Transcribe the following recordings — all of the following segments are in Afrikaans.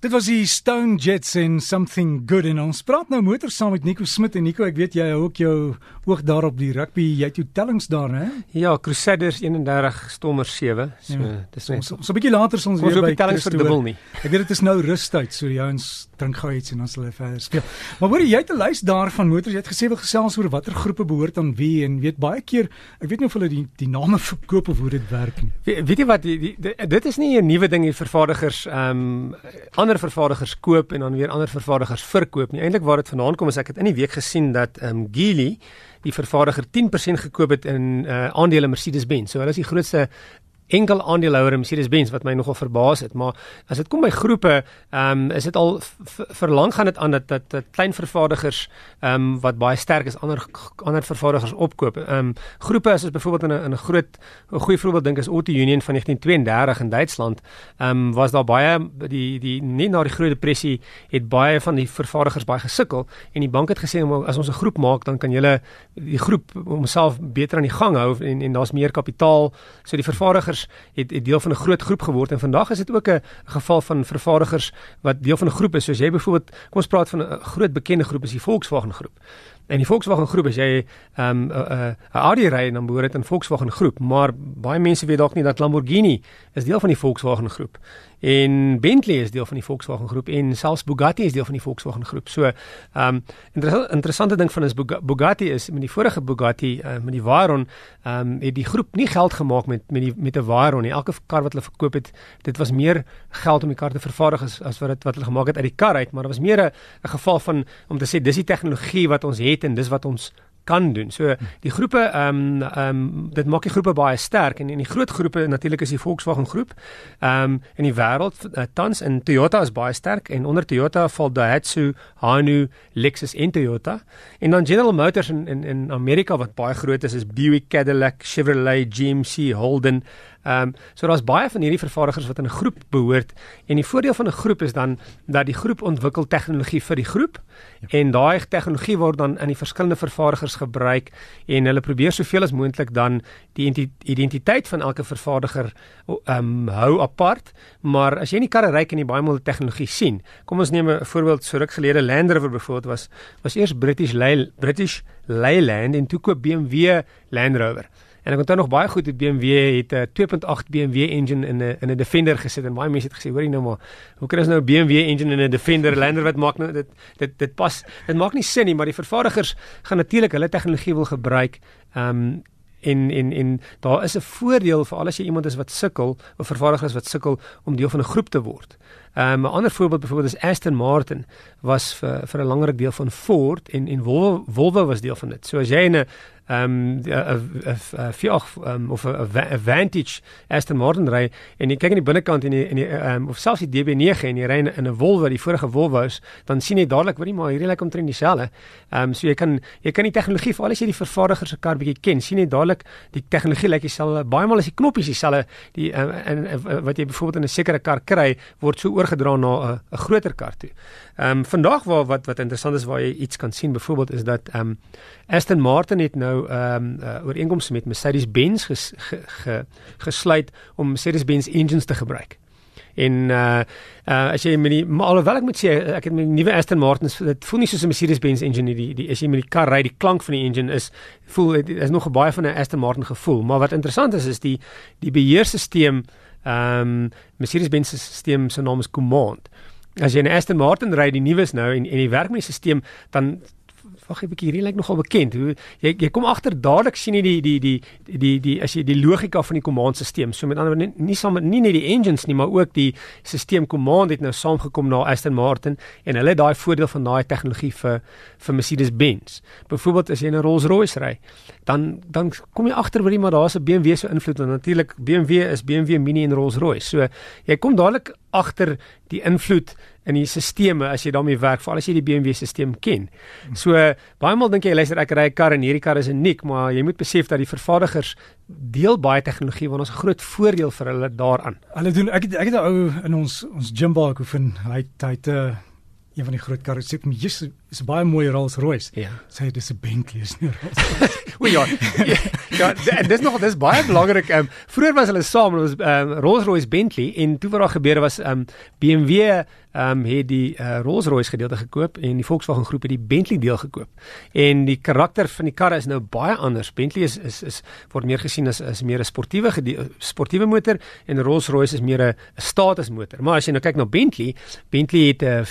Dit was die Stone Jets en Something Good en ons praat nou motor saam met Nico Smit en Nico, ek weet jy hou ook jou oog daar op die rugby. Jy het jou tellings daar, né? Ja, Crusaders 31, Stormers 7. So ja, dis ons so 'n bietjie later ons, ons weer by tellings verdubbel nie. Ek weet dit is nou rustyd, so die ouens drink gou iets en dan sal hulle verder speel. Maar hoor jy het 'n lys daar van motors. Jy het gesê wil gesels oor watter groepe behoort aan wie en weet baie keer, ek weet nie of hulle die die name verkoop of hoe dit werk nie. We, weet jy wat die, die, die, dit is nie 'n nuwe ding hier vervaardigers ehm um, ander vervaardigers koop en dan weer ander vervaardigers verkoop nie. Eintlik waar dit vanaand kom is ek het in die week gesien dat ehm um, Geely die vervaardiger 10% gekoop het in uh, aandele Mercedes-Benz. So hulle is die grootste enkel aandeelhouer in Mercedes-Benz wat my nogal verbaas het, maar as dit kom by groepe, ehm um, is dit al verlang gaan dit aan dat, dat klein vervaardigers ehm um, wat baie sterk is ander ander vervaardigers opkoop. Ehm um, groepe as is byvoorbeeld in 'n in 'n groot 'n goeie voorbeeld dink is Auto Union van 1932 in Duitsland. Ehm um, was daar baie die die nie na die groot depressie het baie van die vervaardigers baie gesukkel en die bank het gesê as ons 'n groep maak dan kan julle die groep homself beter aan die gang hou en en daar's meer kapitaal. So die vervaardigers vervaardigers het, het deel van 'n groot groep geword en vandag is dit ook 'n geval van vervaardigers wat deel van 'n groep is soos jy byvoorbeeld kom ons praat van 'n groot bekende groep is die Volkswagen groep. En die Volkswagen groep as jy ehm, 'n um, 'n Audi ry en dan behoort dit in Volkswagen groep, maar baie mense weet dalk nie dat Lamborghini is deel van die Volkswagen groep en Bentley is deel van die Volkswagen groep en selfs Bugatti is deel van die Volkswagen groep. So, ehm um, inter interessante ding van is Bugatti is met die vorige Bugatti uh, met die Veyron, ehm um, het die groep nie geld gemaak met met die met 'n Veyron nie. Elke kar wat hulle verkoop het, dit was meer geld om die kar te vervaardig as, as wat dit wat hulle gemaak het uit die kar uit, maar dit was meer 'n geval van om te sê dis die tegnologie wat ons het en dis wat ons kan doen. So die groepe ehm um, ehm um, dit maak die groepe baie sterk en in die groot groepe natuurlik is die Volkswagen groep. Ehm um, in die wêreld uh, tans en Toyota is baie sterk en onder Toyota val Daihatsu, Hino, Lexus en Toyota. En dan General Motors in in in Amerika wat baie groot is is Buick, Cadillac, Chevrolet, GMC, Holden. Ehm um, so daar's baie van hierdie vervaardigers wat in 'n groep behoort en die voordeel van 'n groep is dan dat die groep ontwikkel tegnologie vir die groep ja. en daai tegnologie word dan in die verskillende vervaardigers gebruik en hulle probeer soveel as moontlik dan die identiteit van elke vervaardiger ehm um, hou apart. Maar as jy in die karre ry en jy baie moeilike tegnologie sien. Kom ons neem 'n voorbeeld. So ruk gelede Land Rover byvoorbeeld was was eers British Ley, British Leyland en toe koop BMW Land Rover En ek onthou nog baie goed dat BMW het 'n 2.8 BMW engine in 'n in 'n Defender gesit en baie mense het gesê, hoorie nou maar, hoe kan ons nou 'n BMW engine in 'n Defender lander wat maak nou dit dit dit pas dit maak nie sin nie, maar die vervaardigers gaan natuurlik hulle tegnologie wil gebruik. Ehm um, en en en daar is 'n voordeel vir al as jy iemand is wat sukkel of vervaardiger is wat sukkel om deel van 'n groep te word. Um, 'n ander voorbeeld byvoorbeeld is Aston Martin was vir vir 'n langer deel van Ford en en Volvo, Volvo was deel van dit. So as jy 'n ehm 'n Fiat um, of 'n Vantage Aston Martin ry en jy kyk aan die binnekant en die ehm um, of selfs die DB9 en jy ry in 'n Volvo, die vorige Volvo is, dan sien jy dadelik, hoorie maar hierdie lyk omtrent dieselfde. Ehm um, so jy kan jy kan die tegnologie vir al as jy die vervaardiger se kar bietjie ken, sien jy dadelik die tegnologie lyk dieselfde. Baie maal is die knoppies dieselfde. Die uh, en uh, wat jy byvoorbeeld in 'n sekere kar kry, word so oorgedra na 'n 'n groter kar toe. Ehm um, vandag waar wat wat interessant is waar jy iets kan sien byvoorbeeld is dat ehm um, Aston Martin het nou ehm um, uh, ooreenkomste met Mercedes-Benz ges, ge, ge, gesluit om Mercedes-Benz engines te gebruik. En uh uh as jy met die maar alhoewel ek moet sê ek het met die nuwe Aston Martins dit voel nie soos 'n Mercedes-Benz engine die, die as jy met die kar ry die klank van die engine is voel dit is nog baie van 'n Aston Martin gevoel maar wat interessant is is die die beheerstelsel ehm um, Mercedes-Benz se stelsel se naam is Command. As jy 'n Aston Martin ry, die nuus nou en en die werk met die stelsel, dan wag 'n bietjie hierdie lyk nogal bekend. Hoe jy jy kom agter dadelik sien jy die die die die die as jy die logika van die komandstelsel. So met ander woorde nie saam met nie net die engines nie, maar ook die stelsel command het nou saamgekom na Aston Martin en hulle het daai voordeel van daai tegnologie vir vir Mercedes-Benz. Byvoorbeeld as jy 'n Rolls-Royce ry, dan dan kom jy agter jy maar daar's 'n BMW se invloed en natuurlik BMW is BMW Mini en Rolls-Royce. So jy kom dadelik agter die invloed in die stelsels as jy daarmee werk, veral as jy die BMW stelsel ken. So baie maal dink jy luister ek ry 'n kar en hierdie kar is uniek, maar jy moet besef dat die vervaardigers deel baie tegnologie want ons 'n groot voordeel vir hulle daaraan. Hulle doen ek het, ek het 'n ou in ons ons gym waar ek oefen, hy hy het 'n uh, een van die groot karre sê my Jesus Dis 'n baie mooi Rolls-Royce. Ja. Sê dis 'n Bentley is nie 'n Rolls. O ja. Ja, ja en dis nog dis baie belangrik. Ehm um, vroeër was hulle saam, dit was ehm um, Rolls-Royce Bentley en toe wat daar gebeur was ehm um, BMW ehm um, het die uh, Rolls-Royce gedeelte gekoop en die Volkswagen groep het die Bentley deel gekoop. En die karakter van die karre is nou baie anders. Bentley is is is word meer gesien as is meer 'n sportiewe sportiewe motor en Rolls-Royce is meer 'n statusmotor. Maar as jy nou kyk na Bentley, Bentley het 'n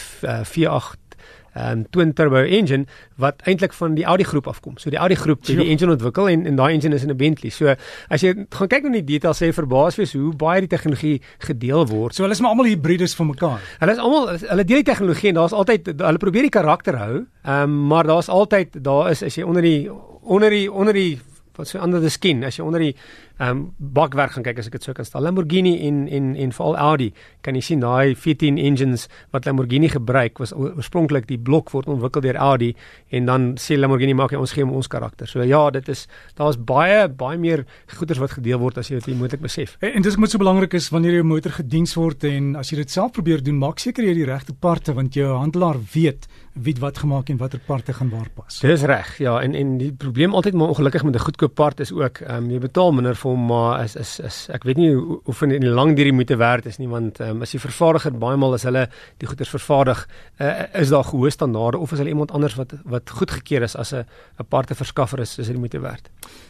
V8 'n um, twin turbo engine wat eintlik van die Audi groep afkom. So die Audi groep het die engine ontwikkel en en daai engine is in 'n Bentley. So as jy gaan kyk na die details sê verbaas wees hoe baie die tegnologie gedeel word. So hulle is maar almal hibrides van mekaar. Hulle is almal hulle deel die tegnologie en daar's altyd hulle probeer die karakter hou. Ehm um, maar daar's altyd daar is as jy onder die onder die onder die wat so onder die skin as jy onder die ehm um, bakwerk gaan kyk as ek dit sou kan stel Lamborghini en en en veral Audi kan jy sien daai 14 engines wat Lamborghini gebruik was oorspronklik die blok word ontwikkel deur Audi en dan sê Lamborghini maak jy ons gee ons karakter. So ja, dit is daar's baie baie meer goederes wat gedeel word as jy dit moontlik besef. En, en dis wat so belangrik is wanneer 'n motor gediens word en as jy dit self probeer doen, maak seker jy die regte parte want jou handelaar weet wie wat gemaak en watter parte gaan waar pas. Dis reg. Ja, en en die probleem altyd maar ongelukkig met 'n goedkoop part is ook ehm um, jy betaal minder vir hom maar is is is ek weet nie hoe of in die lang duur moet werd is nie want um, as die vervaardiger baie maal as hulle die goeder vervaardig uh, is daar gehoor standaarde of is hulle iemand anders wat wat goedgekeur is as 'n aparte verskaffer is is dit moet werd.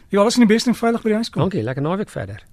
Ja, alles in die beste en veilig by die huis kom. Dankie, lekker naweek verder.